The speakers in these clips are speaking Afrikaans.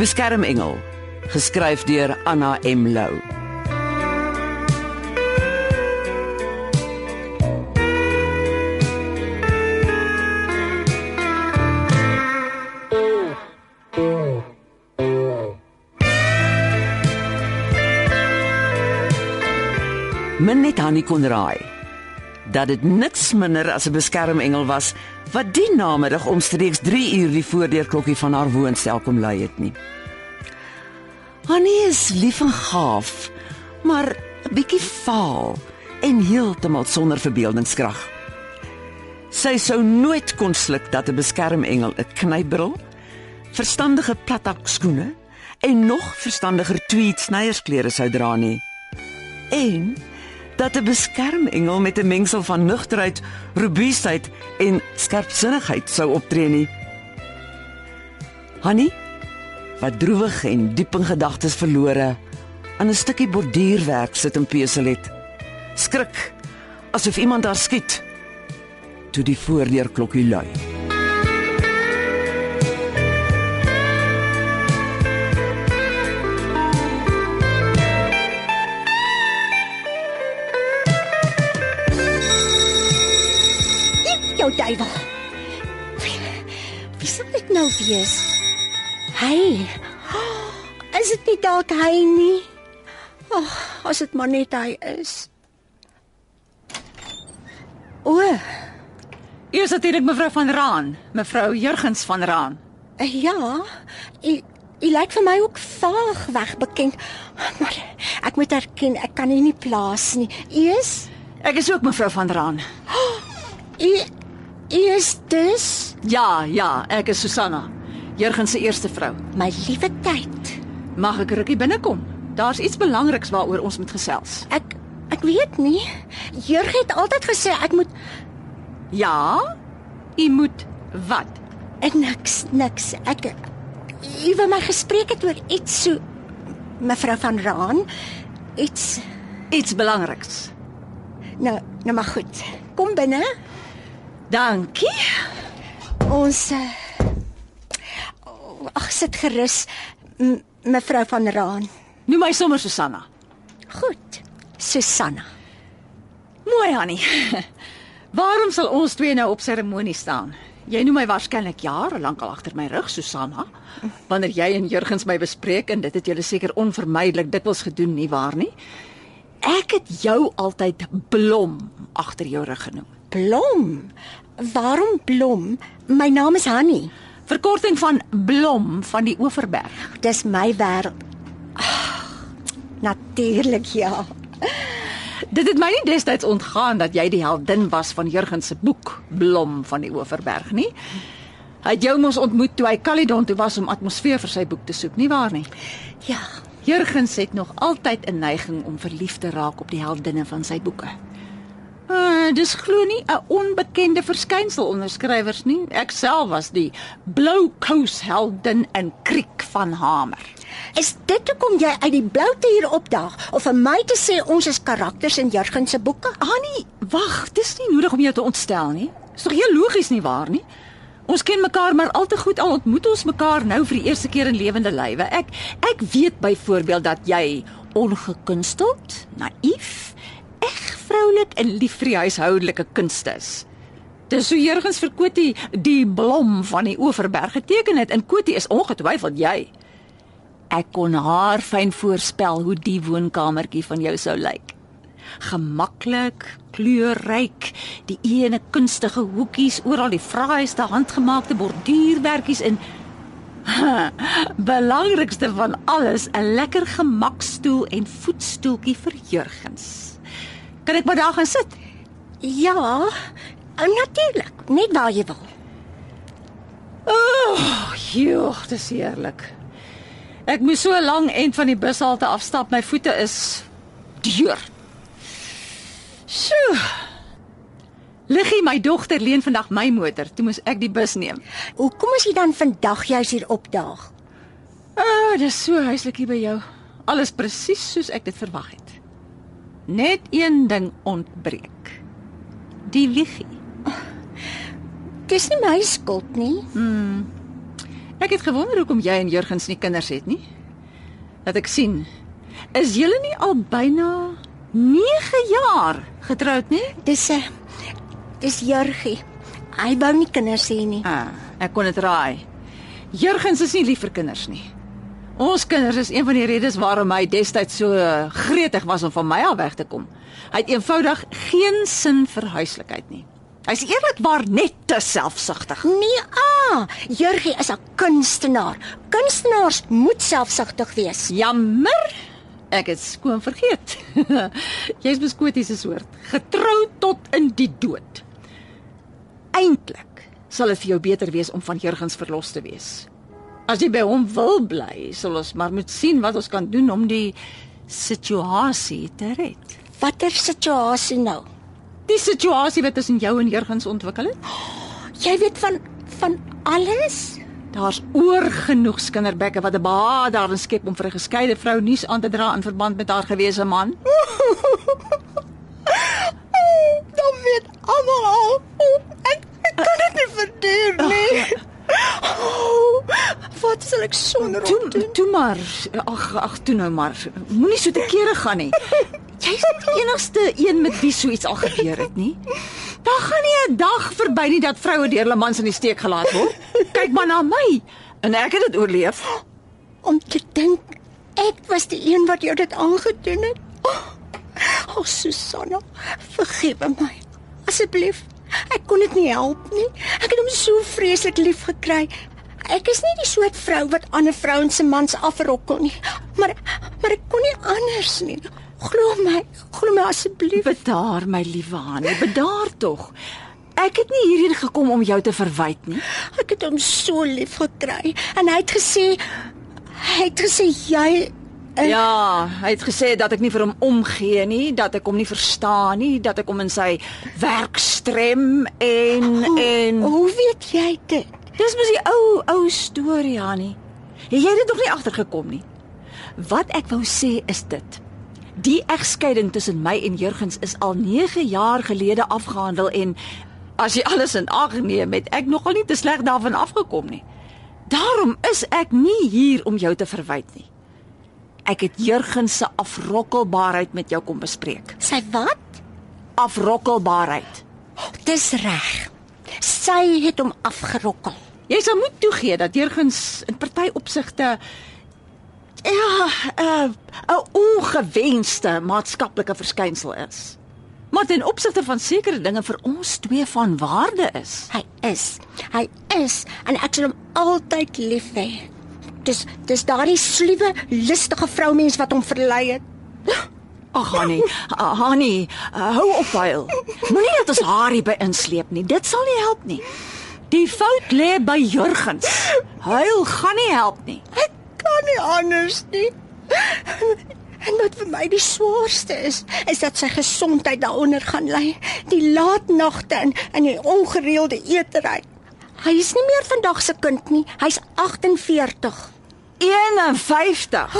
Beskermengel, geskryf deur Anna M Lou. Men net Hannie kon raai dat dit niks minder as 'n beskermengel was wat die namiddag omstreeks 3 uur die voordeurklokkie van haar woonstel kom lui het nie. Hannie is lief en gaaf, maar 'n bietjie vaal en heeltemal sonder verbeeldingskrag. Sy sou nooit kon sluk dat 'n beskermengel 'n knypbril, verstandige platak skoene en nog verstandiger tweed snyiersklere sou dra nie. En dat 'n beskermengel met 'n mengsel van nugterheid, robuustheid en skerpsinnigheid sou optree nie. Hannie, wat droewig en diep in gedagtes verlore, aan 'n stukkie borduurwerk sit in pesel het. Skrik asof iemand haar skiet. Toe die voordeurklokkie lui. Jou duiwel. Wie, wie sal dit nou wees? Hy. Is dit nie dalk hy nie? Ag, oh, as dit maar net hy is. O, Eers natuurlik mevrou van Raan, mevrou Jurgens van Raan. eh, ja. U u lyk vir my ook vaag weg bekend. Maar ek moet erken, ek kan u nie plaas nie. U is Ek is ook mevrou van Raan. u dus Ja, ja, ek is Susanna, Jurgens se eerste vrou. my liewe tyd. Mag ek rukkie binnekom? Daar's iets belangriks waaroor ons moet gesels. Ek ek weet nie. Jurg het altyd gesê ek moet Ja? U moet wat? Ek niks, niks. Ek u wou my gespreek het oor iets so mevrou van Raan. Iets Iets belangriks. nou, nou maar goed. Kom binne. Dankie. Ons uh, Ag, sit gerus. Mevrou van Raan. Noem my sommer Susanna. Goed. Susanna. Mooi, Annie. Waarom sal ons twee nou op seremonie staan? Jy noem my waarskynlik jare lank al agter my rug, Susanna. Wanneer jy en Jurgens my bespreek en dit het julle seker onvermydelik dikwels gedoen, nie waar nie? Ek het jou altyd Blom agter jou rug genoem. Blom. Waarom Blom? My naam is Hanni. Verkorting van Blom van die Oeverberg. Dis my wêreld. Natuurlik ja. Dit het my nie destyds ontgaan dat jy die heldin was van Jurgens se boek Blom van die Oeverberg nie. Hy het jou mos ontmoet toe hy Caledon toe was om atmosfeer vir sy boek te soek, nie waar nie? Ja. Jurgens het nog altyd 'n neiging om verlief te raak op die heldinne van sy boeke. Uh, dis glo nie 'n onbekende verskynsel onder skrywers nie. Ek self was die blou kous heldin in Kriek van Hamer. Is dit hoekom jy uit die bloute hier opdaag of vir my te sê ons is karakters in Jurgen se boeke? Annie, wag, dis nie nodig om jou te ontstel nie. Dis tog heel logies nie waar nie? Ons ken mekaar maar al te goed al ontmoet ons mekaar nou vir die eerste keer in lewende lywe. Ek ek weet byvoorbeeld dat jy ongekunsteld, naïef, eg vroulik en lief vir die huishoudelike kunste is. Dis so Jurgens vir Kotie die blom van die Oeverberg geteken het en Kotie is ongetwyfeld jy. Ek kon haar fyn voorspel hoe die woonkamertjie van jou sou lyk. Gemaklik, kleurryk, die ene kunstige hoekies, oral die fraaiste handgemaakte borduurwerkies en belangrikste van alles, 'n lekker gemakstoel en voetstoeltjie vir Jurgens. Kan ek maar daar gaan sit? Ja, natuurlik, net waar jy wil. Oh, joh, dis heerlik. Ek moes so lank end van die bushalte afstap, my voete is deur. Sjoe. Liggie, my dogter leen vandag my motor, toe moes ek die bus neem. Hoekom is jy dan vandag juis hier opdaag? Ah, oh, dis so huislik hier by jou. Alles presies soos ek dit verwag het. Net een ding ontbreek. Die wiegie. Dis nie my skuld nie. Ek het gewonder hoekom jy en Jurgens nie kinders het nie. Dat ek sien. Is julle nie al byna 9 jaar getroud nie? Dis 'n dis Jurgie. Hy wou nie kinders hê nie. Ah, ek kon dit raai. Jurgens is nie lief vir kinders nie. Ons kinders is een van die redes waarom hy destyds so gretig was om van my af weg te kom. Hy het eenvoudig geen sin vir huislikheid nie. Hy's eerlikwaar net te selfsugtig. Nee, ah, Jurgie is 'n kunstenaar. Kunstenaars moet selfsugtig wees. Jammer. Ek het skoon vergeet. Jy's beskotiese soort, getrou tot in die dood. Eintlik sal dit vir jou beter wees om van Jurgens verlos te wees. As jy by hom wil bly, sal ons maar moet sien wat ons kan doen om die situasie te red. Watter situasie nou? Die situasie wat tussen jou en Jurgens ontwikkel het? Jy weet van van alles? Daar's oorgenoeg skinderbekke wat 'n behaag daarin skep om vir 'n geskeide vrou nuus aan te dra in verband met haar gewese man. Dan weet almal al. Ek, ek kan dit nie verduur nie. Oh, wat sal ek sonder hom doen? toe maar. Ag ag toe nou maar. Moenie so te kere gaan nie. Jy's die enigste een met wie so iets al gebeur het nie. Daar gaan nie 'n dag verby nie dat vroue deur hulle mans in die steek gelaat word. Kyk maar na my. En ek het dit oorleef. Om te dink ek was die een wat jou dit aangedoen het. Oh, oh Susanna, vergewe my. Asseblief. Ek kon dit nie help nie. Ek het hom so vreeslik lief gekry. Ek is nie die soort vrou wat ander vrouens se mans afrokkel nie. Maar maar ek kon nie anders nie. Glo my, glo my asseblief. Bedaar my liewe Hanne, bedaar tog. Ek het nie hierheen gekom om jou te verwyd nie. Ek het hom so lief gekry en hy het gesê hy het gesê jy Ja, hy het gesê dat ek nie vir hom omgee nie, dat ek hom nie verstaan nie, dat ek hom in sy werk strem en en Hoe weet jy dit? dis mos die ou ou storie, Hannie. Het jy dit nog nie agtergekom nie? Wat ek wou sê is dit. Die egskeiding tussen my en Jurgens is al 9 jaar gelede afgehandel en as jy alles in ag neem, het ek nogal nie te sleg daarvan afgekom nie. Daarom is ek nie hier om jou te verwyd nie. Ek het Jurgens se afrokkelbaarheid met jou kom bespreek. Sy wat? Afrokkelbaarheid. Dis reg. Sy het hom afgerokkel. Jy sal moet toegee dat Jurgens in party opsigte ja, 'n 'n ongewenste maatskaplike verskynsel is. Maar ten opsigte van sekere dinge vir ons twee van waarde is. Hy is. Hy is en ek sal hom altyd lief hê. Dis dis daardie sluwe, listige vroumens wat hom verlei het. Ag Hannie, ah, Hannie, uh, hou op huil. Moenie dat ons haar hier by insleep nie. Dit sal nie help nie. Die fout lê by Jurgens. Huil gaan nie help nie. Ek kan nie anders nie. En wat vir my die swaarste is, is dat sy gesondheid daaronder gaan lê. Die laat nagte en en die ongereelde eetery. Hy is nie meer vandag se kind nie. Hy's 48. 51.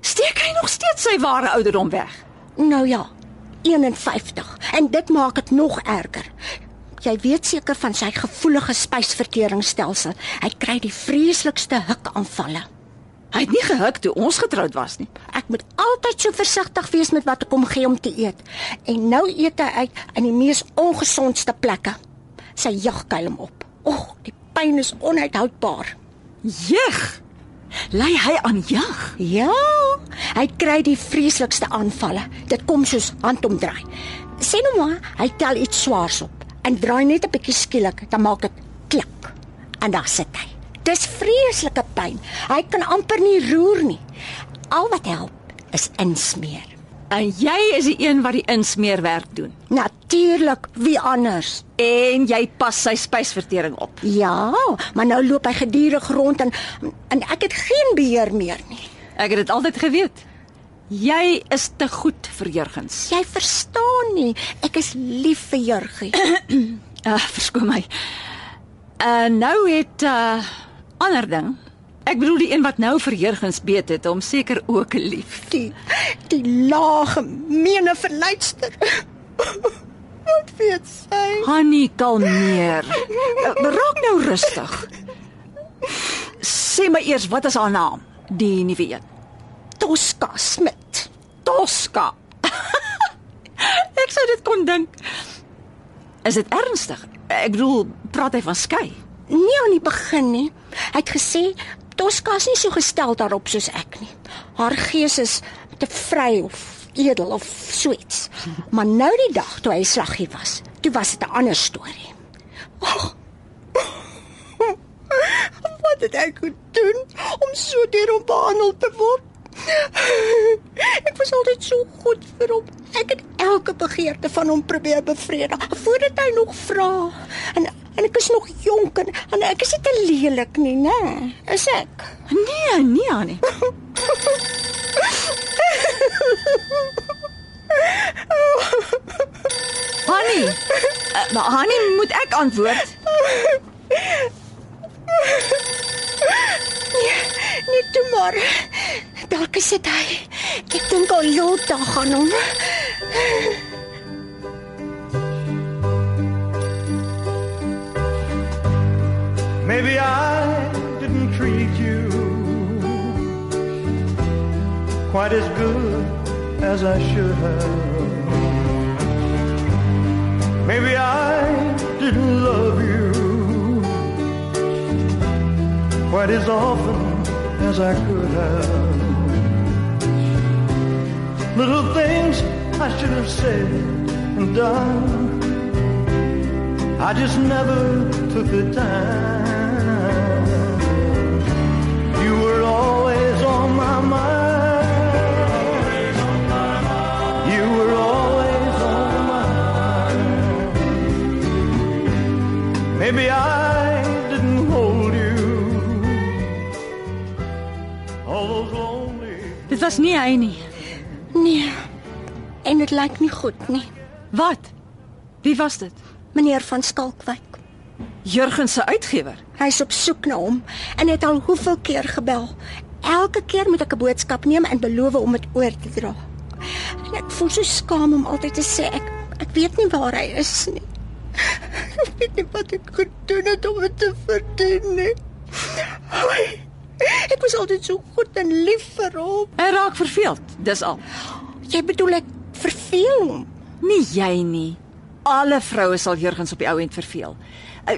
Steek hy nog steeds sy ware ouderdom weg? Nou ja, 51. En dit maak dit nog erger. Jy weet seker van sy gevoelige spysverteringsstelsel. Hy kry die vreeslikste hikaanvalle. Hy het nie gehuk toe ons getroud was nie. Ek moet altyd so versigtig wees met wat ek hom gee om te eet. En nou eet hy uit in die mees ongesondste plekke. Sy jag kuil hom op. O, oh, die pyn is onuithoudbaar. Jeg. Lei hy aan jag? Ja, hy kry die vreeslikste aanvalle. Dit kom soos handomdraai. Sien nou maar, hy tel iets swaars op en draai net 'n bietjie skielik, dan maak dit klik. En daar sit hy. Dis vreeslike pyn. Hy kan amper nie roer nie. Al wat help is insmeer. En jy is die een wat die insmeerwerk doen. Natuurlik, wie anders? En jy pas sy spysvertering op. Ja, maar nou loop hy gedurig rond en en ek het geen beheer meer nie. Ek het dit altyd geweet. Jy is te goed vir Jurgens. Jy verstaan nie, ek is lief vir Jurgie. Uh, verskoon my. Uh nou het uh ander ding. Ek bedoel die een wat nou vir Jurgens beet het, hom seker ook lief. Die die lage mene verleidster. Wat weet sy? Hannie, kalmeer. Raak nou rustig. Sê my eers wat is haar naam? Die nuwe een. Tosca Smit. Tosca. ek sou dit kon dink. Is dit ernstig? Ek bedoel, praat hy van skei? Nie aan die begin nie. Hy het gesê Tosca is nie so gestel daarop soos ek nie. Haar gees is te vry of edel of so iets. Maar nou die dag toe hy slaggie was, toe was dit 'n ander storie. Oh. Wat het ek gedoen om so deur hom behandel te word? Ek was altyd so goed vir hom. Ek het elke begeerte van hom probeer bevredig voordat hy nog vra. En en ek is nog jonk en, en ek is nie te lelik nie, né? Is ek? Nee, nee, Annie. Annie. Uh, maar Annie moet ek antwoord. Nee, toe maar. Dalk is dit hy. Ek dink al hom. Maybe I didn't treat you quite as good as I should have. Maybe I didn't love you quite as often as I could have. Little things I should have said and done. I just never took the time. You were always on my mind. You were always on my mind. Maybe I was nie hy nie. Nee. En dit lyk nie goed nie. Wat? Wie was dit? Meneer van Skalkwyk. Jurgen se uitgewer. Hy's op soek na hom en het al hoeveel keer gebel. Elke keer moet ek 'n boodskap neem en beloof om dit oor te dra. En ek voel so skaam om altyd te sê ek ek weet nie waar hy is nie. Ek weet nie wat ek gedoen het om dit te verdien nie. Ai, Ek was altyd so goed en lief vir hom. Hy raak verveeld, dis al. Jy bedoel ek verveel hom? Nie jy nie. Alle vroue sal Jurgens op die ou end verveel. Hy,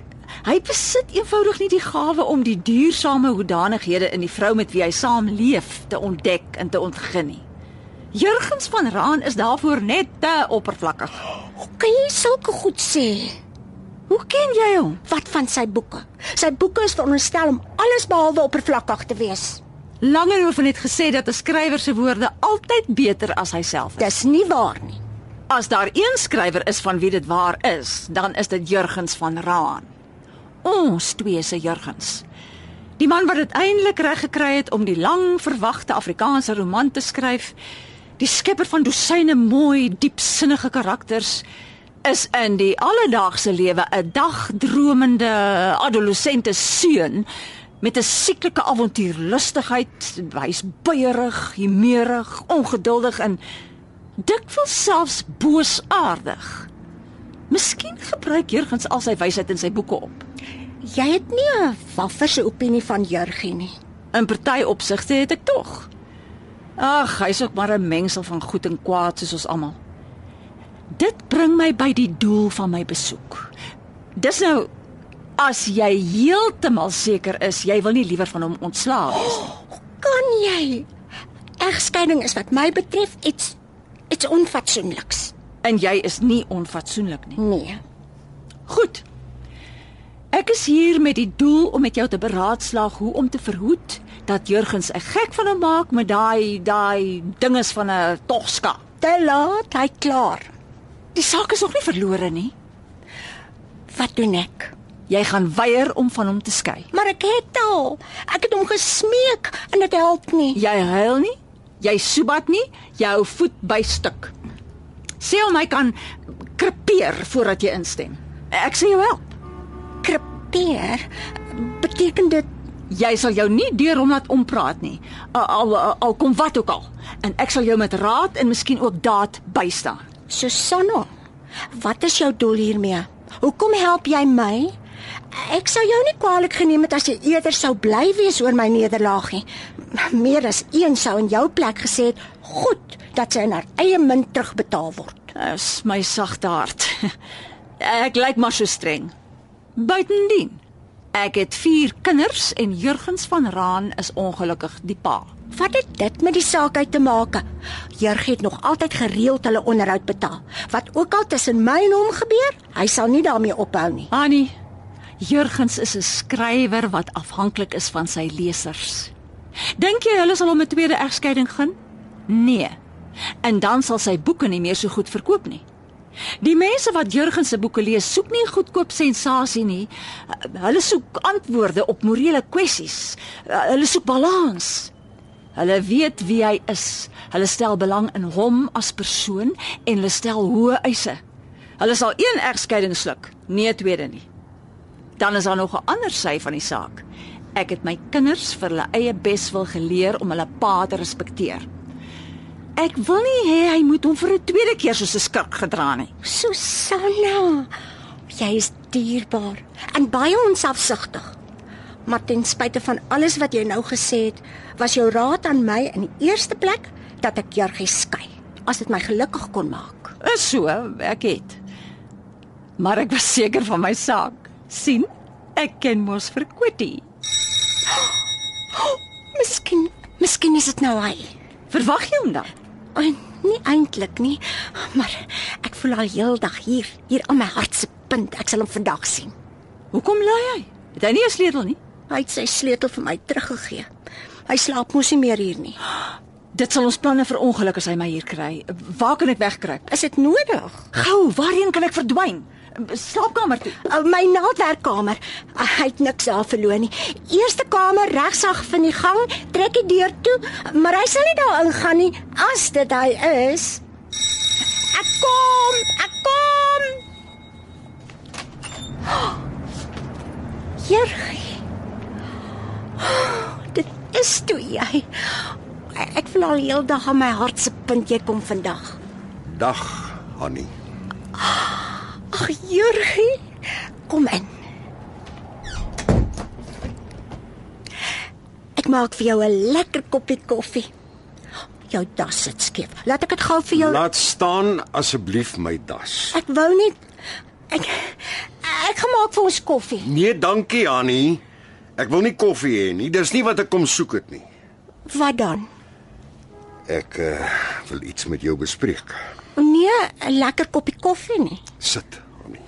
hy besit eenvoudig nie die gawe om die duursame hoedanighede in die vrou met wie hy saamleef te ontdek en te ontgin nie. Jurgens van Raan is daarvoor net te oppervlakkig. Hoe kan jy sulke goed sê? Hoe ken jy hom? Wat van sy boeke? Sy boeke is veronderstel om alles behalwe oppervlakkig te wees. Langehoven het gesê dat 'n skrywer se woorde altyd beter as hy self is. Dis nie waar nie. As daar een skrywer is van wie dit waar is, dan is dit Jurgens van Raan. Ons twee se Jurgens. Die man wat dit eintlik reg gekry het om die lang verwagte Afrikaanse roman te skryf, die skepper van dosyne mooi, diepsinnige karakters, is in die alledaagse lewe 'n dagdromende adolessente seun met 'n sieklike avontuurlustigheid. Hy's buierig, humeurig, ongeduldig en dikwels selfs boosaardig. Miskien gebruik Jurgens al sy wysheid in sy boeke op. Jy het nie 'n wafferse opinie van Jurgie nie. In party opsigte het ek tog. Ag, hy's ook maar 'n mengsel van goed en kwaad soos ons almal. Dit bring my by die doel van my besoek. Dis nou as jy heeltemal seker is jy wil nie liewer van hom ontslaa wees nie. Kan jy? Egskeiding is wat my betref iets iets onfatsoenliks. En jy is nie onfatsoenlik nie. Nee. Goed. Ek is hier met die doel om met jou te beraadslaag hoe om te verhoed dat Jurgens 'n gek van hom maak met daai daai dinges van 'n Tosca. Te laat, hy klaar. Die saak is nog nie verlore nie. Wat doen ek? Jy gaan weier om van hom te skei. Maar ek het al. Ek het hom gesmeek en dit help nie. Jy huil nie, jy soebat nie, jy hou voet by stuk. Sê hom hy kan krepeer voordat jy instem. Ek sê jou help. Krepeer beteken dit Jy sal jou nie deur hom laat ompraat nie. Al, al al kom wat ook al. En ek sal jou met raad en miskien ook daad bystaan. Susanna, wat is jou doel hiermee? Hoekom help jy my? Ek sou jou nie kwaliek geneem het as jy eerder sou bly wees oor my nederlaag nie. Meer as een sou in jou plek gesê het, "Goed, dat sy in haar eie munt terugbetaal word." Dis my sagte hart. Ek lyk maar so streng. Buitendien, ek het 4 kinders en Jurgens van Raan is ongelukkig die pa. Wat het dit met die saak uit te maak? Jurg het nog altyd gereeld hulle onderhoud betaal. Wat ook al tussen my en hom gebeur, hy sal nie daarmee ophou nie. Annie, Jurgens is 'n skrywer wat afhanklik is van sy lesers. Dink jy hulle sal hom 'n tweede egskeiding gun? Nee. En dan sal sy boeke nie meer so goed verkoop nie. Die mense wat Jurgens se boeke lees, soek nie goedkoop sensasie nie. Hulle soek antwoorde op morele kwessies. Hulle soek balans. Hulle weet wie hy is. Hulle stel belang in hom as persoon en hulle stel hoë eise. Hulle sal een egskeiding sluk, nie 'n tweede nie. Dan is daar nog 'n ander sy van die saak. Ek het my kinders vir hulle eie beswil geleer om hulle pa te respekteer. Ek wil nie hê hy moet hom vir 'n tweede keer soos 'n skurk gedra nie. Susanna, jy is dierbaar en baie onselfsugtig. Maar ten spyte van alles wat jy nou gesê het, was jou raad aan my in die eerste plek dat ek Jurgie skei, as dit my gelukkig kon maak. Is so, ek het. Maar ek was seker van my saak. sien? Ek ken mos vir Quitty. Miskien, miskien is dit nou hy. Verwag jy hom dan? O, nie eintlik nie, maar ek voel al heeldag hier, hier aan my hart se punt. Ek sal hom vandag sien. Hoekom lui hy? Het hy nie 'n sleutel nie? Hy het sy sleutel vir my teruggegee. Hy slaap mos nie meer hier nie. Dit sal ons planne verongeluk as hy my hier kry. Waar kan ek wegkruip? Is dit nodig? Gou, waarheen kan ek verdwyn? Slaapkamer toe. Uh, my naaldwerkkamer. Uh, hy het niks daar verloor nie. Eerste kamer regsag van die gang, trek die deur toe, maar hy sal nie daar ingaan nie as dit hy is. Ek kom, ek kom. Jergie. Dit is toe jy. Ek voel al heeldag aan my hart se punt jy kom vandag. Dag, Annie. Ag, Jurgie, kom in. Ek maak vir jou 'n lekker koppie koffie. Jou das sit skeef. Laat ek dit gou vir jou. Laat staan asseblief my das. Ek wou net ek ek gemaak vir ons koffie. Nee, dankie Annie. Ek wil nie koffie hê nie. Dis nie wat ek kom soek het nie. Wat dan? Ek uh, wil iets met jou bespreek. Nee, 'n lekker koppie koffie nie. Sit, Annie.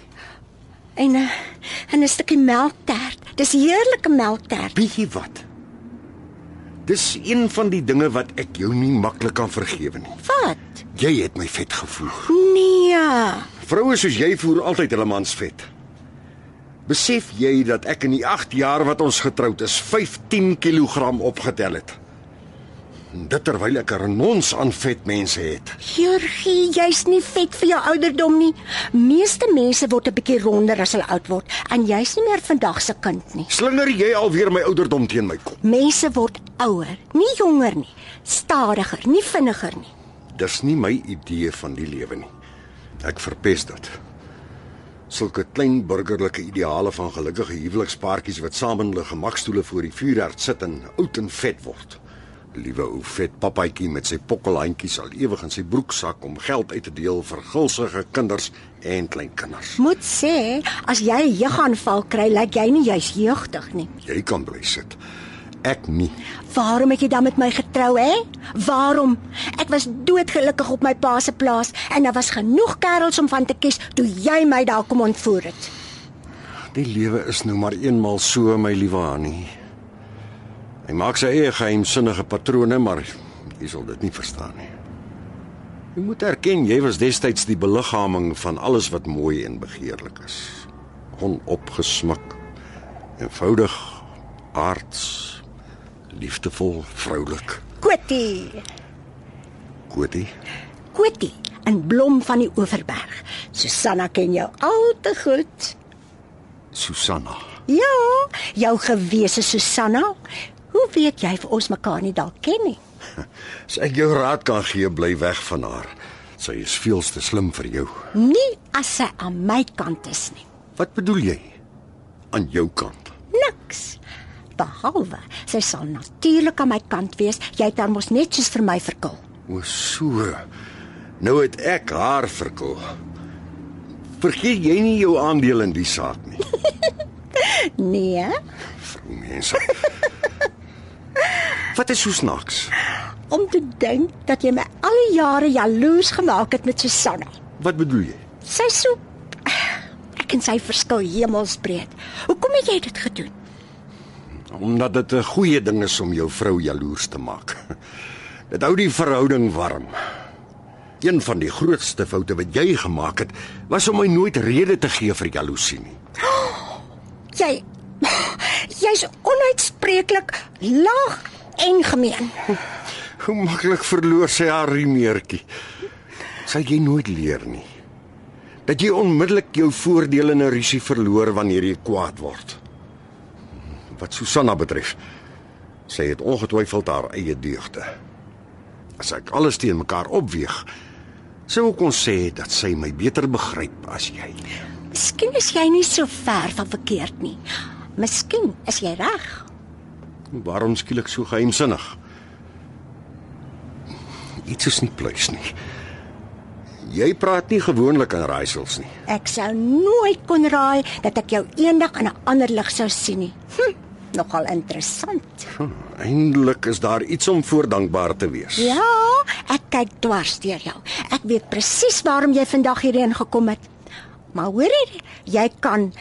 En 'n en 'n stukkie melktert. Dis heerlike melktert. Jy wat? Dis een van die dinge wat ek jou nie maklik kan vergewe nie. Wat? Jy het my vet gevoer. Nee. Vroue soos jy voer altyd hulle mans vet. Besef jy dat ek in die 8 jaar wat ons getroud is, 15 kg opgetel het? Dit terwyl ek 'n renons aan vet mense het. Jurgie, jy's nie vet vir jou ouderdom nie. Meeste mense word 'n bietjie ronder as hulle oud word en jy's nie meer vandag se kind nie. Slinger jy alweer my ouderdom teen my kop? Mense word ouer, nie jonger nie. Stadiger, nie vinniger nie. Dis nie my idee van die lewe nie. Ek verpes dit. Sulke klein burgerlike ideale van gelukkige huwelikspaartjies wat saam in hulle gemakstoele voor die vuurherd sit en oud en vet word. Liewe ou vet papaatjie met sy pokkelhandjies sal ewig in sy broeksak om geld uit te deel vir gulsige kinders en kleinkinders. Moet sê, as jy 'n jeugaanval kry, lyk jy nie juis jeugdig nie. Jy kan bly sit. Ek nie. Waarom het jy dan met my getrou, hè? Waarom? Ek was doodgelukkig op my pa se plaas en daar was genoeg kerels om van te kies toe jy my daar kom ontvoer het. Die lewe is nou maar eenmal so, my liewe Annie. Hy maak sy eie geheimsinnige patrone, maar jy sal dit nie verstaan nie. Jy moet erken jy was destyds die beliggaaming van alles wat mooi en begeerlik is. Onopgesmik, eenvoudig, aards, liefdevol, vroulik. Kotie, Kotie, Kotie, 'n blom van die Oeverberg. Susanna ken jou al te goed. Susanna. Ja, jou gewese Susanna. Hoe weet jy vir ons mekaar nie dalk ken nie? As ek jou raad kan gee, bly weg van haar. Sy is veel te slim vir jou. Nie as sy aan my kant is nie. Wat bedoel jy? aan jou kant. Niks. Behalwe sy sal natuurlik aan my kant wees. Jy het haar mos net soos vir my verkil. O so. Nou het ek haar verkil. Vergeet jy nie jou aandeel in die saak nie. Nee, Vrou mense. Wat is so snaaks? om te dink dat jy my al die jare jaloers gemaak het met Susanna. Wat bedoel jy? Sy so ek en sy verskil hemelsbreed. Hoekom het jy dit gedoen? Omdat dit 'n goeie ding is om jou vrou jaloers te maak. Dit hou die verhouding warm. Een van die grootste foute wat jy gemaak het, was om my nooit rede te gee vir jaloesie nie. Jy jy's onuitspreeklik laag en gemeen. Hoe maklik verloor sy haar riemeertjie. Sal jy nooit leer nie. Dat jy onmiddellik jou voordele in 'n rusie verloor wanneer jy kwaad word. Wat Susanna betref, sy het ongetwyfeld haar eie deugde. As ek alles teen mekaar opweeg, sou ek ons sê dat sy my beter begryp as jy. Miskien is jy nie so ver van verkeerd nie. Miskien is jy reg. Waarom skielik so geheimsinnig? Iets is nie pluis nie. Jy praat nie gewoonlik aan raaisels nie. Ek sou nooit kon raai dat ek jou eendag in 'n ander lig sou sien nie. Hm, nogal interessant. Hm, Eindelik is daar iets om voor dankbaar te wees. Ja, ek kyk dwars deur jou. Ek weet presies waarom jy vandag hierheen gekom het. Maar hoor jy, jy kan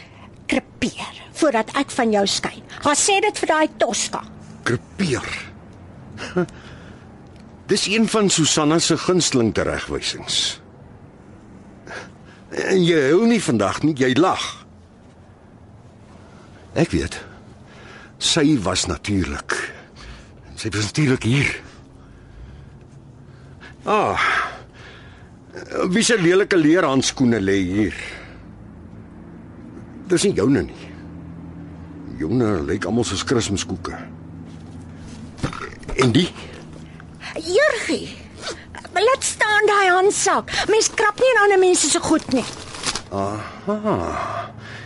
krepeer voordat ek van jou skei. Gaan sê dit vir daai Tosca. Krepeer. Dis een van Susanna se gunsteling teregwysings. En jy hou nie vandag nie, jy lag. Ek weet. Sy was natuurlik. Sy was natuurlik hier. Ah. Wie se lelike leerhandskoene lê hier? Dis nie joune nie. Joune lyk almal soos Kersfeeskoeke. En die? Jurgie. Laat staan daai handsak. Mens krap nie in ander mense se goed nie. Aha.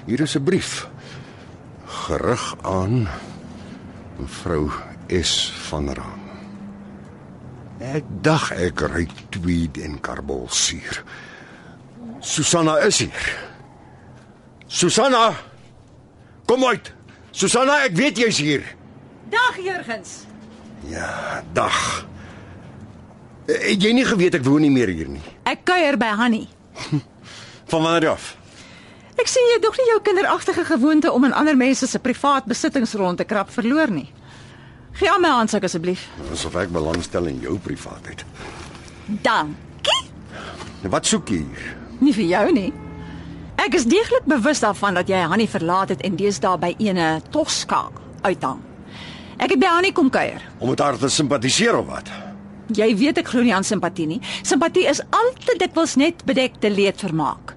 Hier is 'n brief. Gerig aan mevrou S van Raam. Ek dag ek ry tweed en karbolsuur. Susanna is hier. Susanna! Kom uit. Susanna, ek weet jy's hier. Dag Jurgens. Ja, dag. Het jy nie geweet ek woon nie meer hier nie? Ek kuier by Hanny. Van wanneer af? Ek sien jy het nog nie jou kinderagtige gewoonte om in ander mense se privaat besittings rond te krap verloor nie. Gee aan my handsak asseblief. Asof ek belangstel in jou privaatheid. Dankie. Wat soek jy hier? Nie vir jou nie. Ek is deeglik bewus daarvan dat jy Hanny verlaat het en deesdae by ene Tosca uithang. Ek het by Hanny kom kuier. Om met haar te simpatiseer of wat? Jy weet ek glo nie aan simpatie nie. Simpatie is altyd dikwels net bedekte leedvermaak.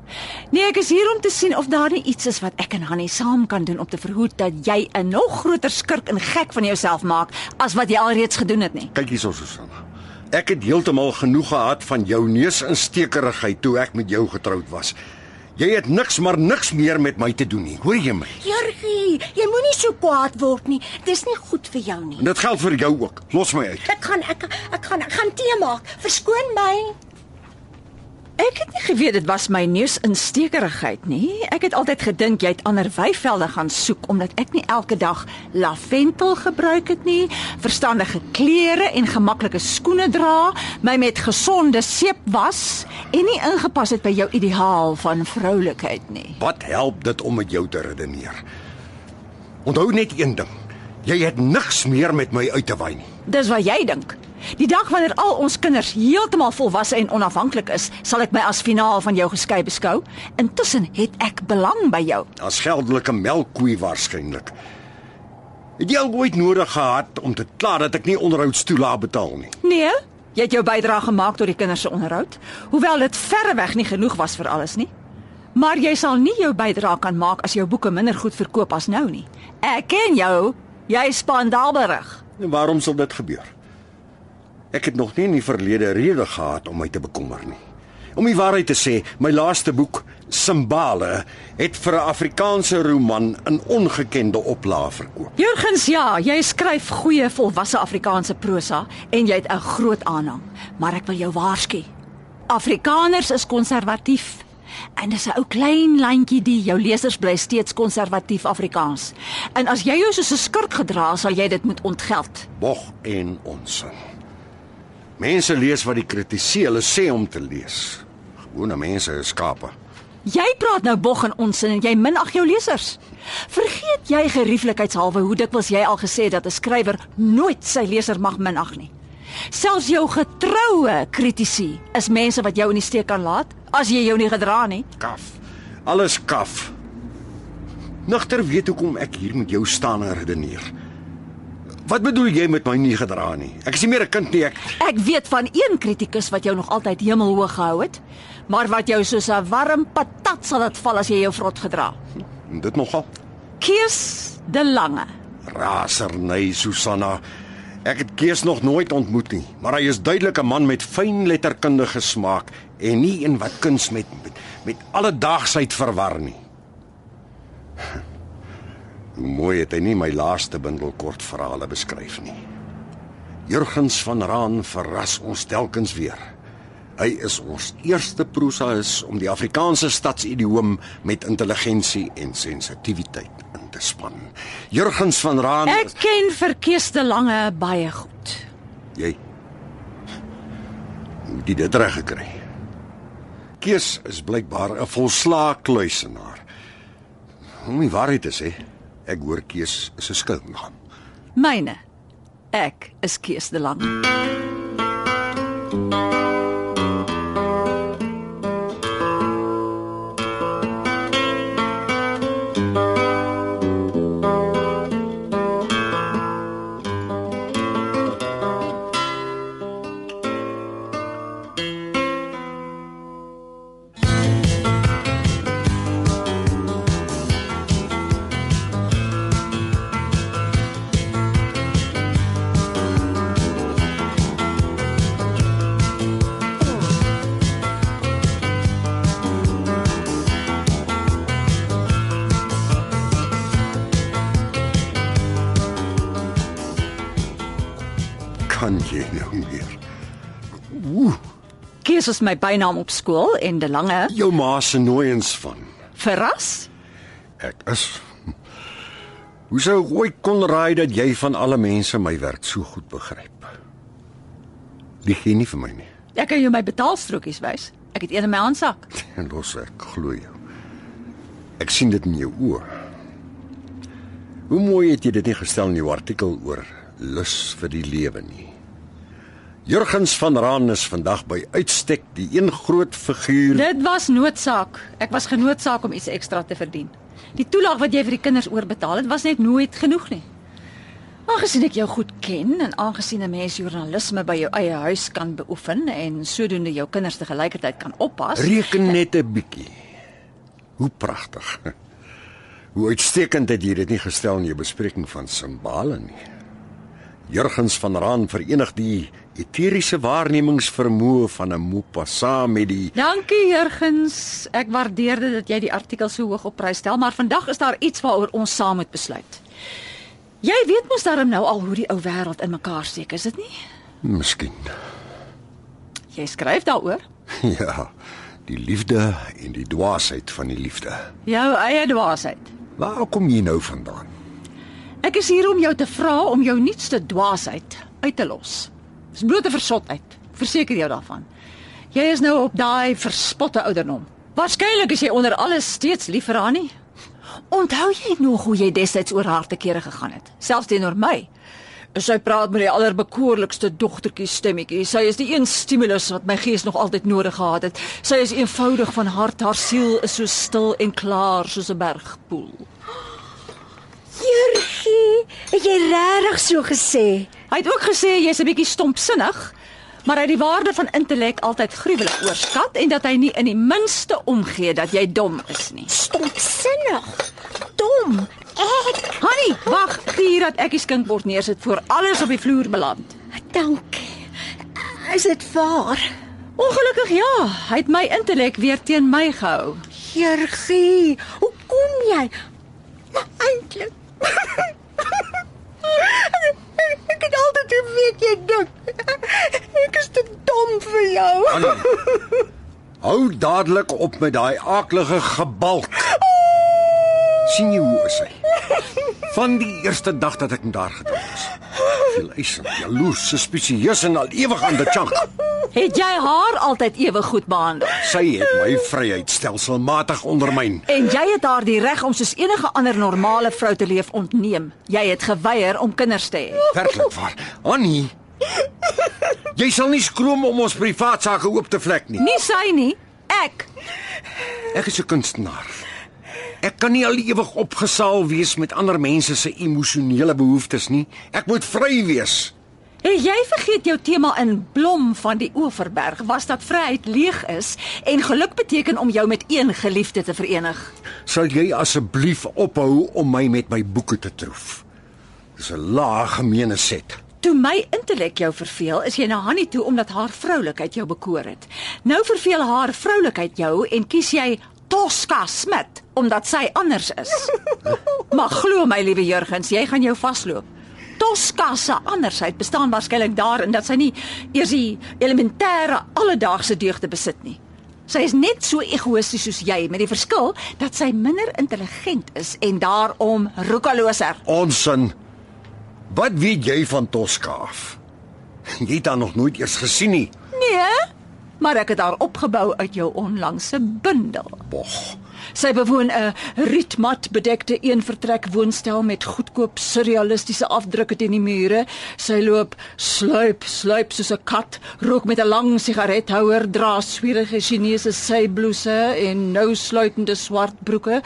Nee, ek is hier om te sien of daar nie iets is wat ek en Hanny saam kan doen om te verhoed dat jy 'n nog groter skurk en gek van jouself maak as wat jy alreeds gedoen het nie. Kyk hierso Susanna. Ek het heeltemal genoeg gehad van jou neusinstekerigheid toe ek met jou getroud was. Jy het niks maar niks meer met my te doen nie. Hoor jy my? Jurgie, jy moenie so kwaad word nie. Dis nie goed vir jou nie. En dit geld vir jou ook. Los my uit. Ek gaan ek ek gaan ek gaan tee maak. Verskoon my. Ek het nie geweet dit was my neusinstekerigheid nie. Ek het altyd gedink jy het ander weivelde gaan soek omdat ek nie elke dag lavendel gebruik het nie, verstandige klere en gemaklike skoene dra, my met gesonde seep was en nie ingepas het by jou ideaal van vroulikheid nie. Wat help dit om met jou te redeneer? Onthou net een ding. Jy het niks meer met my uit te waai nie. Dis wat jy dink. Die dag wanneer al ons kinders heeltemal volwasse en onafhanklik is, sal ek my as finaal van jou geskei beskou. Intussen het ek belang by jou. As geldelike melkkoe waarskynlik. Het jy al ooit nodig gehad om te kla dat ek nie onderhoudstoelae betaal nie? Nee, jy het jou bydrae gemaak tot die kinders se onderhoud, hoewel dit verreweg nie genoeg was vir alles nie. Maar jy sal nie jou bydrae kan maak as jou boeke minder goed verkoop as nou nie. Ek ken jou. Jy is spandaalberig. En waarom sal dit gebeur? Ek het nog nie in die verlede rede gehad om my te bekommer nie. Om die waarheid te sê, my laaste boek, Simbale het vir 'n Afrikaanse roman in ongekende oplaag verkoop. Jurgens, ja, jy skryf goeie volwasse Afrikaanse prosa en jy het 'n groot aanhang, maar ek wil jou waarsku. Afrikaners is konservatief. En dis 'n ou klein landjie die jou lesers bly steeds konservatief Afrikaans. En as jy jou soos 'n skurk gedra, sal jy dit moet ontgeld. Bog en onsin. Mense lees wat die kritisie hulle sê om te lees. Gewone mense is skape. Jy praat nou bog en onsin en jy minag jou lesers. Vergeet jy gerieflikheidshalwe hoe dikwels jy al gesê het dat 'n skrywer nooit sy leser mag minag nie. Selfs jou getroue kritici is mense wat jou in die steek kan laat as jy jou nie gedra nie. Kaf. Alles kaf. Nigter weet hoekom ek hier met jou staan en redeneer. Wat bedoel jy met my nie gedra nie? Ek is nie meer 'n kind nie, ek Ek weet van een kritikus wat jou nog altyd hemelhoog gehou het, maar wat jou soos 'n warm patat sal laat val as jy jou vrot gedra. dit nogal. Kees de Lange. Raserny Susanna. Ek het Kees nog nooit ontmoet nie, maar hy is duidelik 'n man met fyn letterkundige smaak en nie een wat kuns met met, met alledaagsheid verwar nie. Mooi het hy nie my laaste bundel kortverhale beskryf nie. Jurgens van Raan verras ons telkens weer. Hy is ons eerste prosaïs om die Afrikaanse stadsidioom met intelligensie en sensitiwiteit in te span. Jurgens van Raan Ek ken vir Kees de Lange baie goed. Jy hoe jy dit reg gekry? Kees is blykbaar 'n volslaa kluisenaar. Om die waarheid te sê, ek hoor Kees is 'n skuilnaam. Myne. Ek is Kees de Lange. Jy nou meer? Kees is my bynaam op skool en de Lange Jou ma se nooiens van. verras. Ek is Hoe sou ooit kon raai dat jy van alle mense my werk so goed begryp? Lieg jy nie vir my nie. Ek kan jou my betaalstrokies wys. Ek het een in my handsak. En los ek glo jou. Ek sien dit in jou oë. Hoe mooi het jy dit nie gestel in jou artikel oor lus vir die lewe nie. Jurgens van Raan is vandag by uitstek die een groot figuur. Dit was noodsaak. Ek was genoodsaak om iets ekstra te verdien. Die toelaag wat jy vir die kinders oorbetaal het, was net nooit genoeg nie. Aangesien ek jou goed ken en aangesien 'n mens joernalisme by jou eie huis kan beoefen en sodoende jou kinders te gelykertyd kan oppas, Reken net 'n bietjie. Hoe pragtig. Hoe uitstekend het jy dit nie gestel in jou bespreking van simbale nie. Jurgens van Raan verenig die eteriese waarnemingsvermoë van 'n Mopassa met die Dankie Jurgens. Ek waardeer dit dat jy die artikel so hoog op prys stel, maar vandag is daar iets waaroor ons saam moet besluit. Jy weet mos daarom nou al hoe die ou wêreld in mekaar steek, is dit nie? Miskien. Jy skryf daaroor. Ja, die liefde en die dwaasheid van die liefde. Jou eie dwaasheid. Waar kom jy nou vandaan? Ek is hier om jou te vra om jou nuutste dwaasheid uit te los. Dis blote versotheid. Verseker jou daarvan. Jy is nou op daai verspotte ouderdom. Waarskynlik is jy onder alles steeds lief vir haar nie. Onthou jy nog hoe jy destyds oor haar te kere gegaan het, selfs teenoor my? Sy praat met die allerbekoorlikste dogtertjie stemmetjie. Sy is die een stimulus wat my gees nog altyd nodig gehad het. Sy is eenvoudig van hart, haar siel is so stil en klaar soos 'n bergpoel. Jurgie, het jy regtig so gesê? Hy het ook gesê jy's 'n bietjie stompsinnig, maar hy het die waarde van intellek altyd gruwelik oorskat en dat hy nie in die minste omgee dat jy dom is nie. Stompsinnig. Dom. Ek. Hannie, wag, gee hier dat ek die skinkbord neersit voor alles op die vloer beland. Dankie. Is dit waar? Ongelukkig ja, hy het my intellek weer teen my gehou. Jurgie, hoe kom jy? Maar eintlik Ek het altyd geweet jy dink. Ek is te dom vir jou. Annie. Hou dadelik op met daai aaklige gebalk. Sien jy hoe is hy? Van die eerste dag dat ek haar getroud is. Veel eis, jaloers, suspisieus en al ewig aan die chunk. Het jy haar altyd ewe goed behandel? Sy het my vryheid stelselmatig ondermyn. En jy het haar die reg om soos enige ander normale vrou te leef ontneem. Jy het geweier om kinders te hê. Werklik waar. Annie. Jy sal nie skroom om ons privaat sake oop te vlek nie. Nie sy nie, ek. Ek is 'n kunstenaar. Ek kan nie al ewig opgesaal wees met ander mense se emosionele behoeftes nie. Ek moet vry wees. Het jy vergeet jou tema in Blom van die Oeverberg was dat vryheid leeg is en geluk beteken om jou met een geliefde te verenig. Sal jy asseblief ophou om my met my boeke te troef? Dis 'n lae gemeene set. Toe my intellek jou verveel, is jy na Hannie toe omdat haar vroulikheid jou bekoor het. Nou verveel haar vroulikheid jou en kies jy Tosca Smit omdat sy anders is. Maar glo my liewe Jurgens, jy gaan jou vasloop. Tosca se andersheid bestaan waarskynlik daarin dat sy nie eers die elementêre alledaagse deugde besit nie. Sy is net so egoïsties soos jy met die verskil dat sy minder intelligent is en daarom roekaloser. Onsin. Wat weet jy van Tosca af? Jy het haar nog nooit eers gesien nie. Nee, maar ek het haar opgebou uit jou onlangse bundel. Bog. Sy bewoon 'n rietmat bedekte eenvertrek woonstel met goedkoop surrealistiese afdrukke teen die mure. Sy loop sluip, sluip soos 'n kat, rook met 'n lang sigarethouer, dra swierige Chinese syblouse en nou sluitende swart broeke.